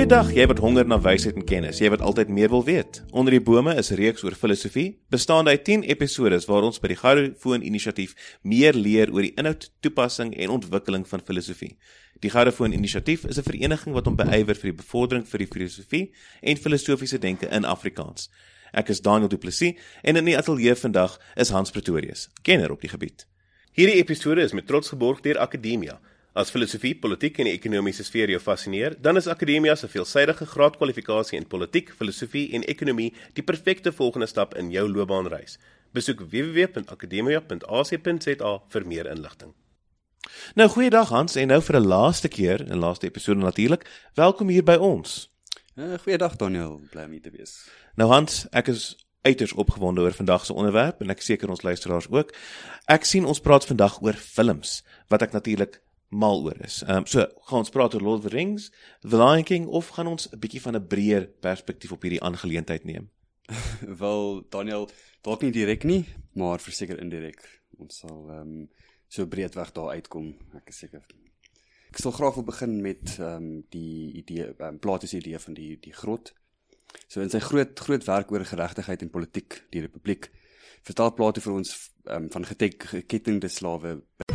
Goeiedag, jy wat honger na wysheid en kennis, jy wat altyd meer wil weet. Onder die bome is 'n reeks oor filosofie, bestaande uit 10 episode waar ons by die Goudefoon Inisiatief meer leer oor die inhoud, toepassing en ontwikkeling van filosofie. Die Goudefoon Inisiatief is 'n vereniging wat hom beywer vir die bevordering vir die filosofie en filosofiese denke in Afrikaans. Ek is Daniel Du Plessis en in die ateljee vandag is Hans Pretorius, kenner op die gebied. Hierdie episode is met trots geborg deur Akademia. As filosofie, politiek en die ekonomiese sfeer jou fascineer, dan is Akademia se veelsidige graadkwalifikasie in politiek, filosofie en ekonomie die perfekte volgende stap in jou loopbaanreis. Besoek www.akademia.ac.za vir meer inligting. Nou goeiedag Hans en nou vir 'n laaste keer, 'n laaste episode natuurlik. Welkom hier by ons. Uh, goeiedag Daniel, bly om hier te wees. Nou Hans, ek is uiters opgewonde oor vandag se onderwerp en ek seker ons luisteraars ook. Ek sien ons praat vandag oor films wat ek natuurlik mal oor is. Ehm um, so gaan ons praat oor Lord of the Rings, The Lion King of gaan ons 'n bietjie van 'n breër perspektief op hierdie aangeleentheid neem? Wel Daniel, dalk nie direk nie, maar verseker indirek. Ons sal ehm um, so breedweg daar uitkom, ek is seker. Ek sal graag wil begin met ehm um, die idee, ehm um, Plato se idee van die die grot. So in sy groot groot werk oor geregtigheid en politiek, die republiek, vertel Plato vir ons um, van gekettingde slawe.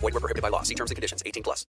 Void were prohibited by law. See terms and conditions. 18 plus.